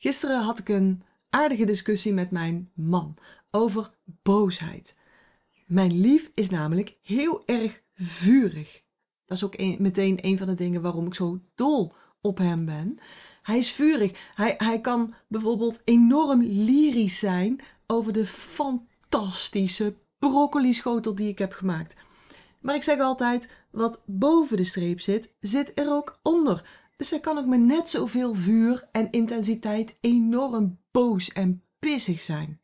Gisteren had ik een aardige discussie met mijn man over boosheid. Mijn lief is namelijk heel erg vurig. Dat is ook meteen een van de dingen waarom ik zo dol op hem ben. Hij is vurig. Hij, hij kan bijvoorbeeld enorm lyrisch zijn over de fantastische broccoli-schotel die ik heb gemaakt. Maar ik zeg altijd: wat boven de streep zit, zit er ook onder. Dus hij kan ook met net zoveel vuur en intensiteit enorm boos en pissig zijn.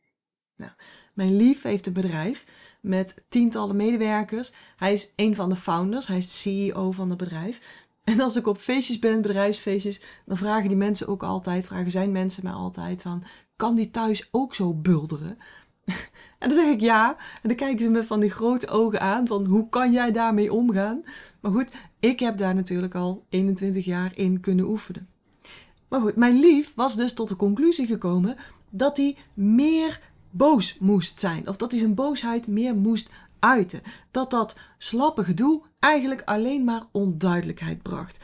Nou, mijn lief heeft een bedrijf met tientallen medewerkers. Hij is een van de founders, hij is de CEO van het bedrijf. En als ik op feestjes ben, bedrijfsfeestjes, dan vragen die mensen ook altijd, vragen zijn mensen mij altijd van, kan die thuis ook zo bulderen? en dan zeg ik ja. En dan kijken ze me van die grote ogen aan van, hoe kan jij daarmee omgaan? Maar goed, ik heb daar natuurlijk al 21 jaar in kunnen oefenen. Maar goed, mijn lief was dus tot de conclusie gekomen dat hij meer boos moest zijn. Of dat hij zijn boosheid meer moest uiten. Dat dat slappe gedoe eigenlijk alleen maar onduidelijkheid bracht.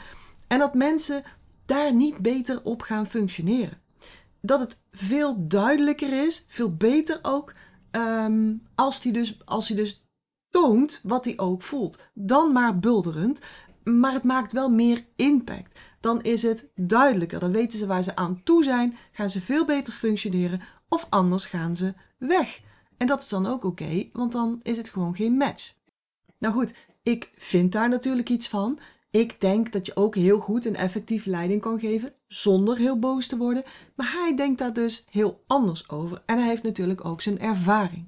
En dat mensen daar niet beter op gaan functioneren. Dat het veel duidelijker is, veel beter ook, ehm, als hij dus, als hij dus toont wat hij ook voelt. Dan maar bulderend, maar het maakt wel meer impact. Dan is het duidelijker. Dan weten ze waar ze aan toe zijn, gaan ze veel beter functioneren of anders gaan ze weg. En dat is dan ook oké, want dan is het gewoon geen match. Nou goed, ik vind daar natuurlijk iets van. Ik denk dat je ook heel goed en effectief leiding kan geven zonder heel boos te worden. Maar hij denkt daar dus heel anders over. En hij heeft natuurlijk ook zijn ervaring.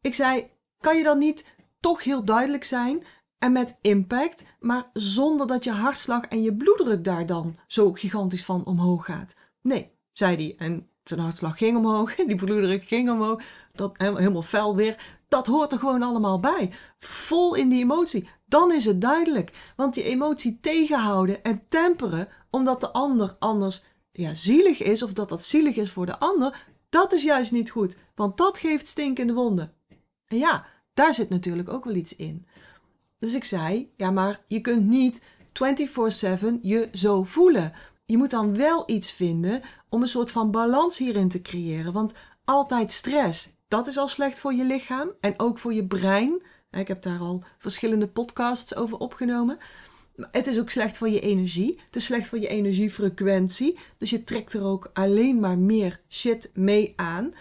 Ik zei: kan je dan niet toch heel duidelijk zijn en met impact, maar zonder dat je hartslag en je bloeddruk daar dan zo gigantisch van omhoog gaat? Nee, zei hij. En zijn hartslag ging omhoog, die bloeddruk ging omhoog, dat helemaal fel weer. Dat hoort er gewoon allemaal bij. Vol in die emotie. Dan is het duidelijk. Want die emotie tegenhouden en temperen, omdat de ander anders ja, zielig is, of dat dat zielig is voor de ander, dat is juist niet goed. Want dat geeft stinkende wonden. En ja, daar zit natuurlijk ook wel iets in. Dus ik zei, ja, maar je kunt niet 24/7 je zo voelen. Je moet dan wel iets vinden om een soort van balans hierin te creëren. Want altijd stress, dat is al slecht voor je lichaam en ook voor je brein. Ik heb daar al verschillende podcasts over opgenomen. Het is ook slecht voor je energie. Het is slecht voor je energiefrequentie. Dus je trekt er ook alleen maar meer shit mee aan.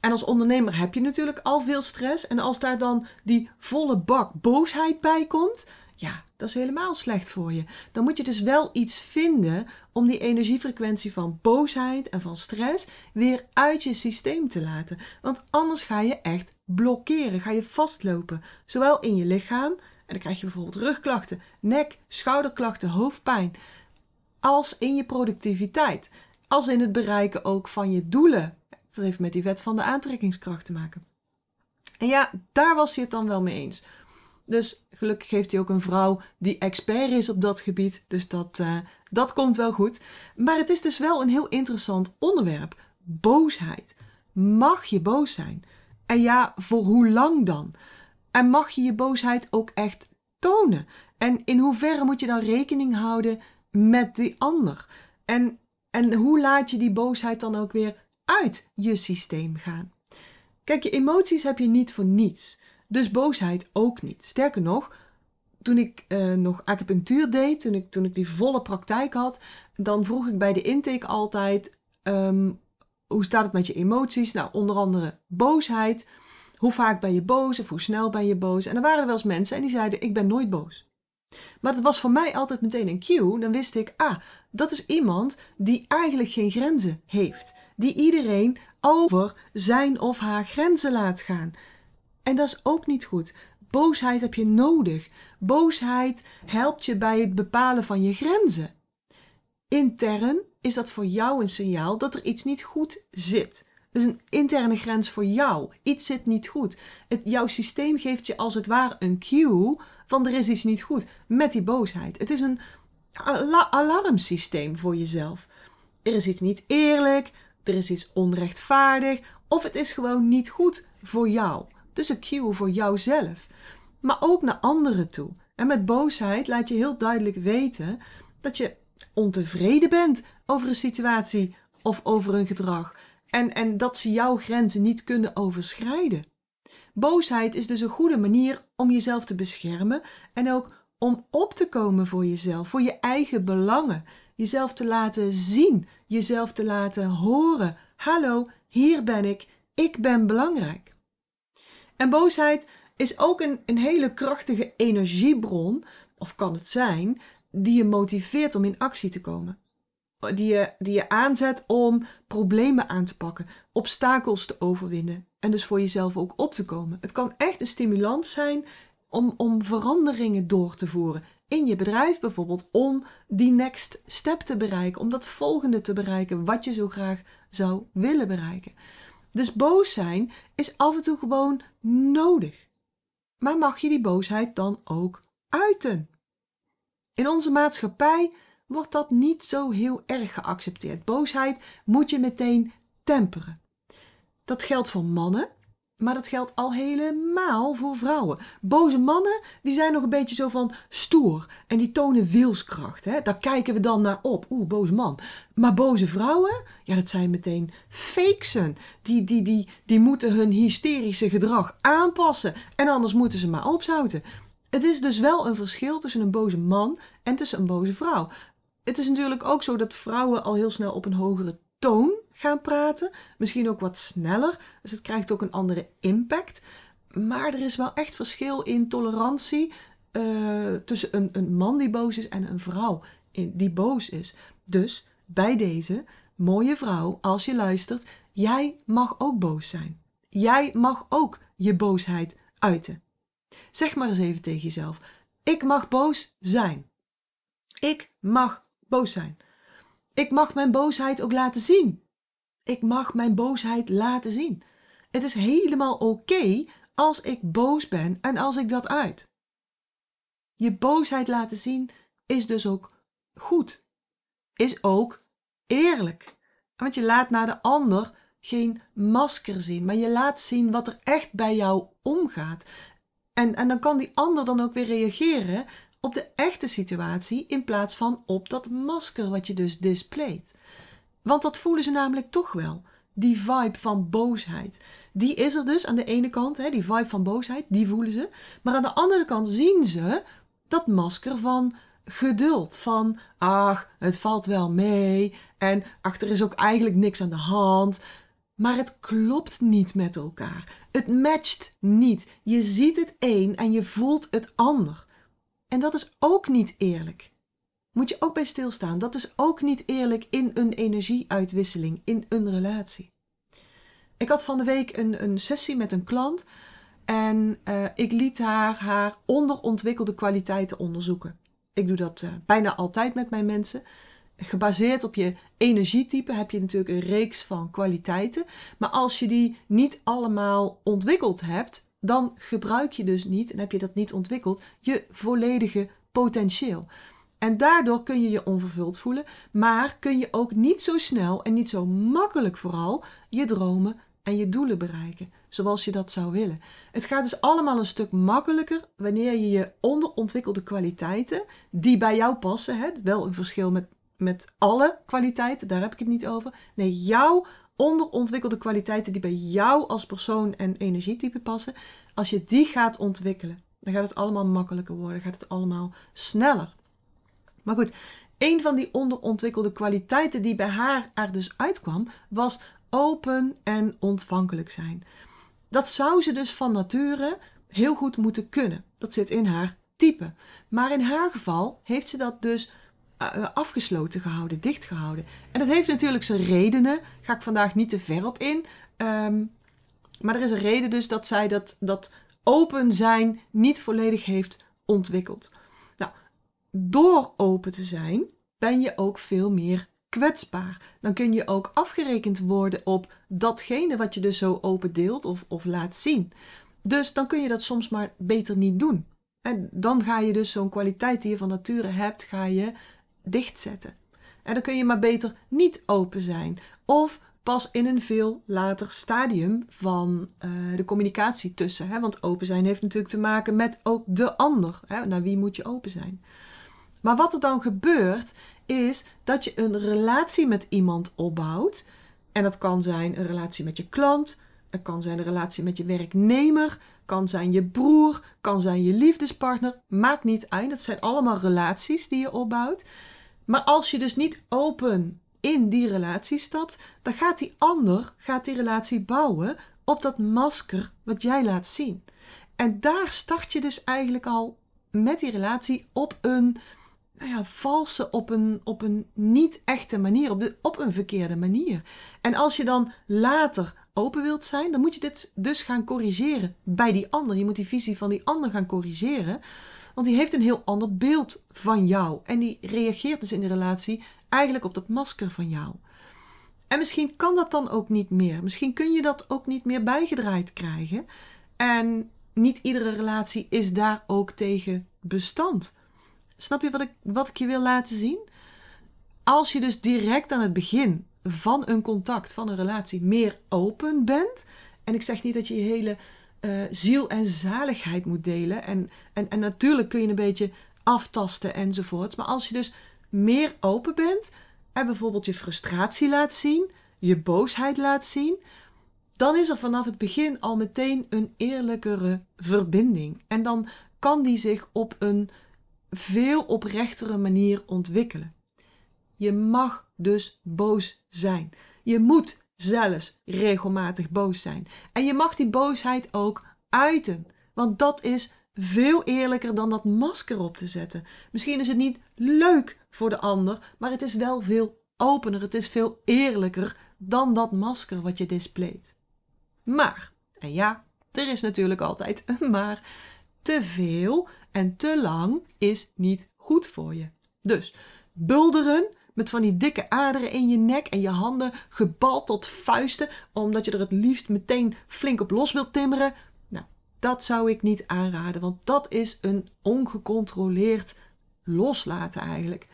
En als ondernemer heb je natuurlijk al veel stress. En als daar dan die volle bak boosheid bij komt, ja, dat is helemaal slecht voor je. Dan moet je dus wel iets vinden om die energiefrequentie van boosheid en van stress weer uit je systeem te laten. Want anders ga je echt blokkeren, ga je vastlopen. Zowel in je lichaam, en dan krijg je bijvoorbeeld rugklachten, nek, schouderklachten, hoofdpijn, als in je productiviteit. Als in het bereiken ook van je doelen dat heeft met die wet van de aantrekkingskracht te maken. En ja, daar was hij het dan wel mee eens. Dus gelukkig heeft hij ook een vrouw die expert is op dat gebied. Dus dat, uh, dat komt wel goed. Maar het is dus wel een heel interessant onderwerp. Boosheid. Mag je boos zijn? En ja, voor hoe lang dan? En mag je je boosheid ook echt tonen? En in hoeverre moet je dan rekening houden met die ander? En, en hoe laat je die boosheid dan ook weer uit je systeem gaan. Kijk, je emoties heb je niet voor niets. Dus boosheid ook niet. Sterker nog, toen ik uh, nog acupunctuur deed, toen ik, toen ik die volle praktijk had, dan vroeg ik bij de intake altijd: um, hoe staat het met je emoties? Nou, onder andere boosheid. Hoe vaak ben je boos of hoe snel ben je boos? En er waren er wel eens mensen en die zeiden: Ik ben nooit boos. Maar het was voor mij altijd meteen een cue. Dan wist ik: Ah, dat is iemand die eigenlijk geen grenzen heeft die iedereen over zijn of haar grenzen laat gaan. En dat is ook niet goed. Boosheid heb je nodig. Boosheid helpt je bij het bepalen van je grenzen. Intern is dat voor jou een signaal dat er iets niet goed zit. Dus een interne grens voor jou. Iets zit niet goed. Het, jouw systeem geeft je als het ware een cue van er is iets niet goed met die boosheid. Het is een alarmsysteem voor jezelf. Er is iets niet eerlijk, er is iets onrechtvaardig of het is gewoon niet goed voor jou. Dus een cue voor jouzelf, maar ook naar anderen toe. En met boosheid laat je heel duidelijk weten dat je ontevreden bent over een situatie of over hun gedrag. En, en dat ze jouw grenzen niet kunnen overschrijden. Boosheid is dus een goede manier om jezelf te beschermen en ook om op te komen voor jezelf, voor je eigen belangen. Jezelf te laten zien, jezelf te laten horen. Hallo, hier ben ik, ik ben belangrijk. En boosheid is ook een, een hele krachtige energiebron, of kan het zijn, die je motiveert om in actie te komen. Die je, die je aanzet om problemen aan te pakken, obstakels te overwinnen en dus voor jezelf ook op te komen. Het kan echt een stimulans zijn om, om veranderingen door te voeren. In je bedrijf bijvoorbeeld, om die next step te bereiken, om dat volgende te bereiken wat je zo graag zou willen bereiken. Dus boos zijn is af en toe gewoon nodig. Maar mag je die boosheid dan ook uiten? In onze maatschappij wordt dat niet zo heel erg geaccepteerd. Boosheid moet je meteen temperen. Dat geldt voor mannen, maar dat geldt al helemaal voor vrouwen. Boze mannen, die zijn nog een beetje zo van stoer en die tonen wilskracht. Hè? Daar kijken we dan naar op. Oeh, boze man. Maar boze vrouwen, ja, dat zijn meteen fakesen. Die, die, die, die moeten hun hysterische gedrag aanpassen en anders moeten ze maar opzouten. Het is dus wel een verschil tussen een boze man en tussen een boze vrouw. Het is natuurlijk ook zo dat vrouwen al heel snel op een hogere toon gaan praten. Misschien ook wat sneller. Dus het krijgt ook een andere impact. Maar er is wel echt verschil in tolerantie uh, tussen een, een man die boos is en een vrouw die boos is. Dus bij deze mooie vrouw, als je luistert, jij mag ook boos zijn. Jij mag ook je boosheid uiten. Zeg maar eens even tegen jezelf: Ik mag boos zijn. Ik mag boos zijn. Ik mag mijn boosheid ook laten zien. Ik mag mijn boosheid laten zien. Het is helemaal oké als ik boos ben en als ik dat uit. Je boosheid laten zien is dus ook goed. Is ook eerlijk. Want je laat naar de ander geen masker zien, maar je laat zien wat er echt bij jou omgaat. En, en dan kan die ander dan ook weer reageren op de echte situatie in plaats van op dat masker wat je dus displayt. Want dat voelen ze namelijk toch wel. Die vibe van boosheid. Die is er dus aan de ene kant, hè, die vibe van boosheid, die voelen ze. Maar aan de andere kant zien ze dat masker van geduld. Van, ach, het valt wel mee. En achter is ook eigenlijk niks aan de hand. Maar het klopt niet met elkaar. Het matcht niet. Je ziet het een en je voelt het ander. En dat is ook niet eerlijk. Moet je ook bij stilstaan. Dat is ook niet eerlijk in een energieuitwisseling, in een relatie. Ik had van de week een, een sessie met een klant en uh, ik liet haar haar onderontwikkelde kwaliteiten onderzoeken. Ik doe dat uh, bijna altijd met mijn mensen. Gebaseerd op je energietype heb je natuurlijk een reeks van kwaliteiten. Maar als je die niet allemaal ontwikkeld hebt, dan gebruik je dus niet, en heb je dat niet ontwikkeld, je volledige potentieel. En daardoor kun je je onvervuld voelen, maar kun je ook niet zo snel en niet zo makkelijk vooral je dromen en je doelen bereiken, zoals je dat zou willen. Het gaat dus allemaal een stuk makkelijker wanneer je je onderontwikkelde kwaliteiten, die bij jou passen, hè, wel een verschil met, met alle kwaliteiten, daar heb ik het niet over. Nee, jouw onderontwikkelde kwaliteiten die bij jou als persoon en energietype passen, als je die gaat ontwikkelen, dan gaat het allemaal makkelijker worden, gaat het allemaal sneller. Maar goed, een van die onderontwikkelde kwaliteiten die bij haar er dus uitkwam, was open en ontvankelijk zijn. Dat zou ze dus van nature heel goed moeten kunnen. Dat zit in haar type. Maar in haar geval heeft ze dat dus eh, eh, afgesloten gehouden, dicht gehouden. En dat heeft natuurlijk zijn redenen. Ga ik vandaag niet te ver op in. Um, maar er is een reden dus dat zij dat, dat open zijn niet volledig heeft ontwikkeld. Door open te zijn ben je ook veel meer kwetsbaar. Dan kun je ook afgerekend worden op datgene wat je dus zo open deelt of, of laat zien. Dus dan kun je dat soms maar beter niet doen. En dan ga je dus zo'n kwaliteit die je van nature hebt, ga je dichtzetten. En dan kun je maar beter niet open zijn. Of pas in een veel later stadium van uh, de communicatie tussen. Hè? Want open zijn heeft natuurlijk te maken met ook de ander. Hè? Naar wie moet je open zijn? Maar wat er dan gebeurt, is dat je een relatie met iemand opbouwt. En dat kan zijn een relatie met je klant, het kan zijn een relatie met je werknemer, kan zijn je broer, kan zijn je liefdespartner. Maakt niet uit. Dat zijn allemaal relaties die je opbouwt. Maar als je dus niet open in die relatie stapt, dan gaat die ander gaat die relatie bouwen op dat masker wat jij laat zien. En daar start je dus eigenlijk al met die relatie op een nou ja, valse, op een, op een niet echte manier, op, de, op een verkeerde manier. En als je dan later open wilt zijn, dan moet je dit dus gaan corrigeren bij die ander. Je moet die visie van die ander gaan corrigeren. Want die heeft een heel ander beeld van jou. En die reageert dus in de relatie eigenlijk op dat masker van jou. En misschien kan dat dan ook niet meer. Misschien kun je dat ook niet meer bijgedraaid krijgen. En niet iedere relatie is daar ook tegen bestand. Snap je wat ik, wat ik je wil laten zien? Als je dus direct aan het begin van een contact, van een relatie, meer open bent. En ik zeg niet dat je je hele uh, ziel en zaligheid moet delen. En, en, en natuurlijk kun je een beetje aftasten enzovoort. Maar als je dus meer open bent en bijvoorbeeld je frustratie laat zien, je boosheid laat zien, dan is er vanaf het begin al meteen een eerlijkere verbinding. En dan kan die zich op een veel oprechtere manier ontwikkelen. Je mag dus boos zijn. Je moet zelfs regelmatig boos zijn. En je mag die boosheid ook uiten. Want dat is veel eerlijker dan dat masker op te zetten. Misschien is het niet leuk voor de ander, maar het is wel veel opener. Het is veel eerlijker dan dat masker wat je displayt. Maar, en ja, er is natuurlijk altijd een maar. Te veel en te lang is niet goed voor je. Dus bulderen met van die dikke aderen in je nek en je handen gebald tot vuisten, omdat je er het liefst meteen flink op los wilt timmeren. Nou, dat zou ik niet aanraden, want dat is een ongecontroleerd loslaten eigenlijk.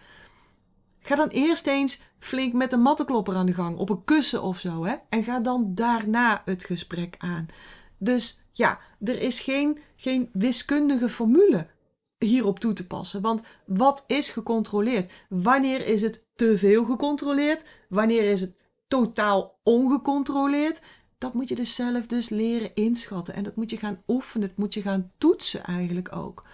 Ga dan eerst eens flink met een mattenklopper aan de gang, op een kussen of zo, hè? En ga dan daarna het gesprek aan. Dus ja, er is geen, geen wiskundige formule hierop toe te passen. Want wat is gecontroleerd? Wanneer is het te veel gecontroleerd? Wanneer is het totaal ongecontroleerd? Dat moet je dus zelf dus leren inschatten. En dat moet je gaan oefenen. Dat moet je gaan toetsen eigenlijk ook.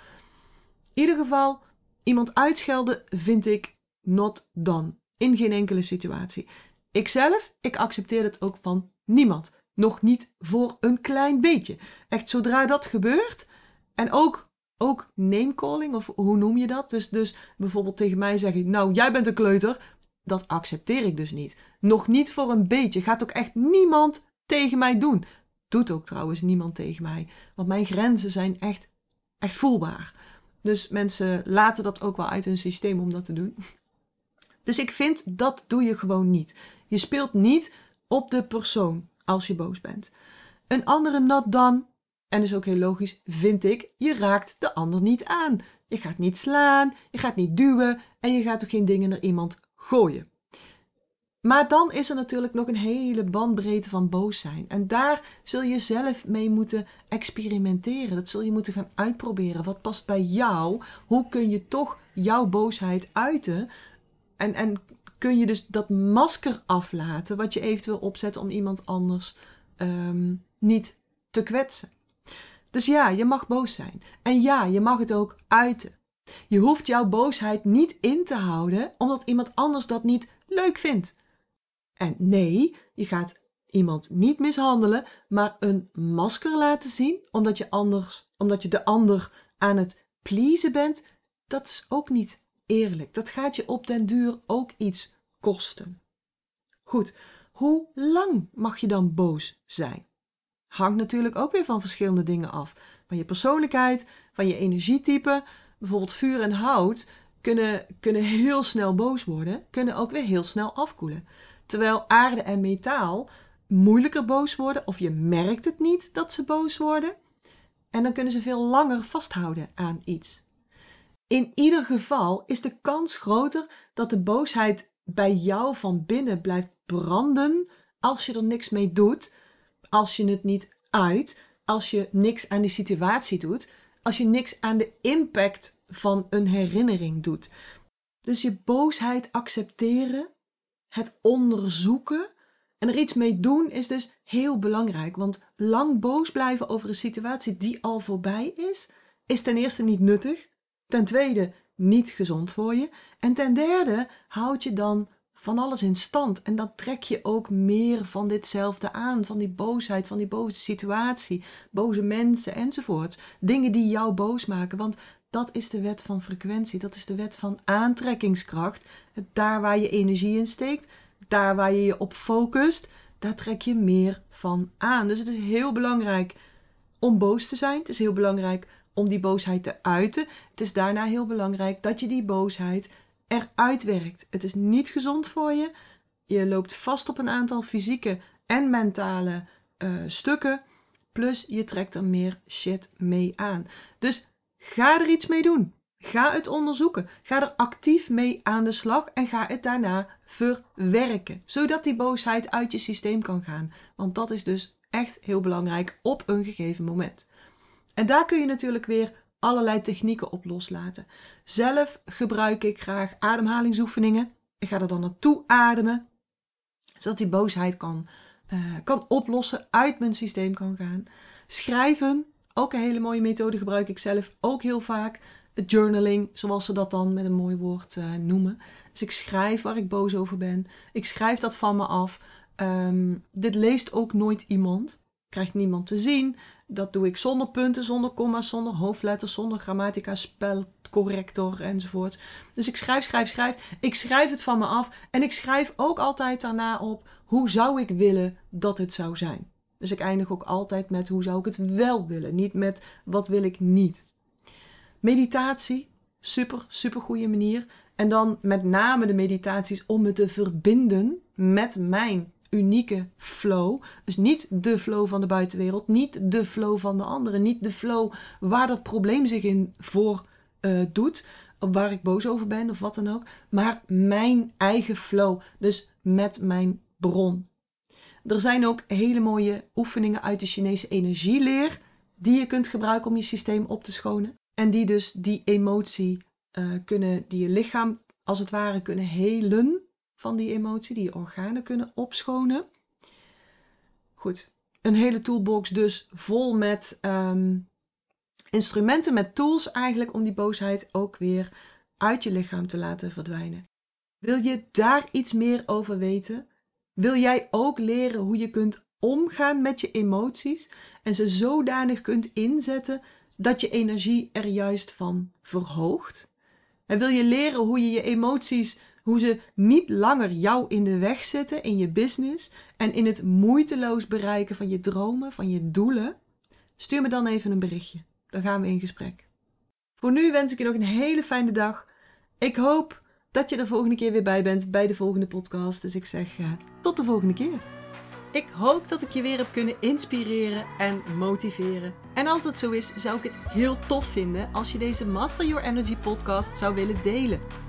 In ieder geval, iemand uitschelden vind ik not done. In geen enkele situatie. Ikzelf, ik accepteer het ook van niemand. Nog niet voor een klein beetje. Echt, zodra dat gebeurt, en ook ook name-calling, of hoe noem je dat? Dus, dus bijvoorbeeld tegen mij zeggen, nou, jij bent een kleuter. Dat accepteer ik dus niet. Nog niet voor een beetje. Gaat ook echt niemand tegen mij doen. Doet ook trouwens niemand tegen mij. Want mijn grenzen zijn echt, echt voelbaar. Dus mensen laten dat ook wel uit hun systeem om dat te doen. Dus ik vind dat doe je gewoon niet. Je speelt niet op de persoon als je boos bent. Een andere nat dan en is ook heel logisch, vind ik, je raakt de ander niet aan. Je gaat niet slaan, je gaat niet duwen en je gaat ook geen dingen naar iemand gooien. Maar dan is er natuurlijk nog een hele bandbreedte van boos zijn. En daar zul je zelf mee moeten experimenteren. Dat zul je moeten gaan uitproberen. Wat past bij jou? Hoe kun je toch jouw boosheid uiten? En, en kun je dus dat masker aflaten wat je eventueel opzet om iemand anders um, niet te kwetsen. Dus ja, je mag boos zijn. En ja, je mag het ook uiten. Je hoeft jouw boosheid niet in te houden omdat iemand anders dat niet leuk vindt. En nee, je gaat iemand niet mishandelen, maar een masker laten zien omdat je, anders, omdat je de ander aan het pleasen bent. Dat is ook niet eerlijk. Dat gaat je op den duur ook iets kosten. Goed, hoe lang mag je dan boos zijn? hangt natuurlijk ook weer van verschillende dingen af. Van je persoonlijkheid, van je energietype. Bijvoorbeeld vuur en hout kunnen, kunnen heel snel boos worden, kunnen ook weer heel snel afkoelen. Terwijl aarde en metaal moeilijker boos worden of je merkt het niet dat ze boos worden. En dan kunnen ze veel langer vasthouden aan iets. In ieder geval is de kans groter dat de boosheid bij jou van binnen blijft branden als je er niks mee doet, als je het niet uit, als je niks aan die situatie doet, als je niks aan de impact van een herinnering doet. Dus je boosheid accepteren, het onderzoeken en er iets mee doen is dus heel belangrijk. Want lang boos blijven over een situatie die al voorbij is, is ten eerste niet nuttig. Ten tweede niet gezond voor je. En ten derde houd je dan van alles in stand. En dan trek je ook meer van ditzelfde aan. Van die boosheid, van die boze situatie, boze mensen enzovoorts. Dingen die jou boos maken. Want dat is de wet van frequentie. Dat is de wet van aantrekkingskracht. Daar waar je energie in steekt, daar waar je je op focust, daar trek je meer van aan. Dus het is heel belangrijk om boos te zijn. Het is heel belangrijk om die boosheid te uiten. Het is daarna heel belangrijk dat je die boosheid eruit werkt. Het is niet gezond voor je. Je loopt vast op een aantal fysieke en mentale uh, stukken. Plus je trekt er meer shit mee aan. Dus ga er iets mee doen. Ga het onderzoeken. Ga er actief mee aan de slag en ga het daarna verwerken. Zodat die boosheid uit je systeem kan gaan. Want dat is dus echt heel belangrijk op een gegeven moment. En daar kun je natuurlijk weer allerlei technieken op loslaten. Zelf gebruik ik graag ademhalingsoefeningen. Ik ga er dan naartoe ademen, zodat die boosheid kan, uh, kan oplossen, uit mijn systeem kan gaan. Schrijven, ook een hele mooie methode, gebruik ik zelf ook heel vaak. Journaling, zoals ze dat dan met een mooi woord uh, noemen. Dus ik schrijf waar ik boos over ben. Ik schrijf dat van me af. Um, dit leest ook nooit iemand. Krijgt niemand te zien. Dat doe ik zonder punten, zonder komma's, zonder hoofdletters, zonder grammatica, spelcorrector enzovoort. Dus ik schrijf, schrijf, schrijf. Ik schrijf het van me af. En ik schrijf ook altijd daarna op hoe zou ik willen dat het zou zijn. Dus ik eindig ook altijd met hoe zou ik het wel willen. Niet met wat wil ik niet. Meditatie, super, super goede manier. En dan met name de meditaties om me te verbinden met mijn unieke flow. Dus niet de flow van de buitenwereld, niet de flow van de anderen, niet de flow waar dat probleem zich in voor uh, doet, waar ik boos over ben of wat dan ook, maar mijn eigen flow, dus met mijn bron. Er zijn ook hele mooie oefeningen uit de Chinese energieleer die je kunt gebruiken om je systeem op te schonen en die dus die emotie uh, kunnen, die je lichaam als het ware kunnen helen van die emotie, die je organen kunnen opschonen. Goed, een hele toolbox dus vol met um, instrumenten, met tools eigenlijk om die boosheid ook weer uit je lichaam te laten verdwijnen. Wil je daar iets meer over weten? Wil jij ook leren hoe je kunt omgaan met je emoties en ze zodanig kunt inzetten dat je energie er juist van verhoogt? En wil je leren hoe je je emoties hoe ze niet langer jou in de weg zitten in je business en in het moeiteloos bereiken van je dromen, van je doelen? Stuur me dan even een berichtje. Dan gaan we in gesprek. Voor nu wens ik je nog een hele fijne dag. Ik hoop dat je er volgende keer weer bij bent bij de volgende podcast. Dus ik zeg uh, tot de volgende keer. Ik hoop dat ik je weer heb kunnen inspireren en motiveren. En als dat zo is, zou ik het heel tof vinden als je deze Master Your Energy podcast zou willen delen.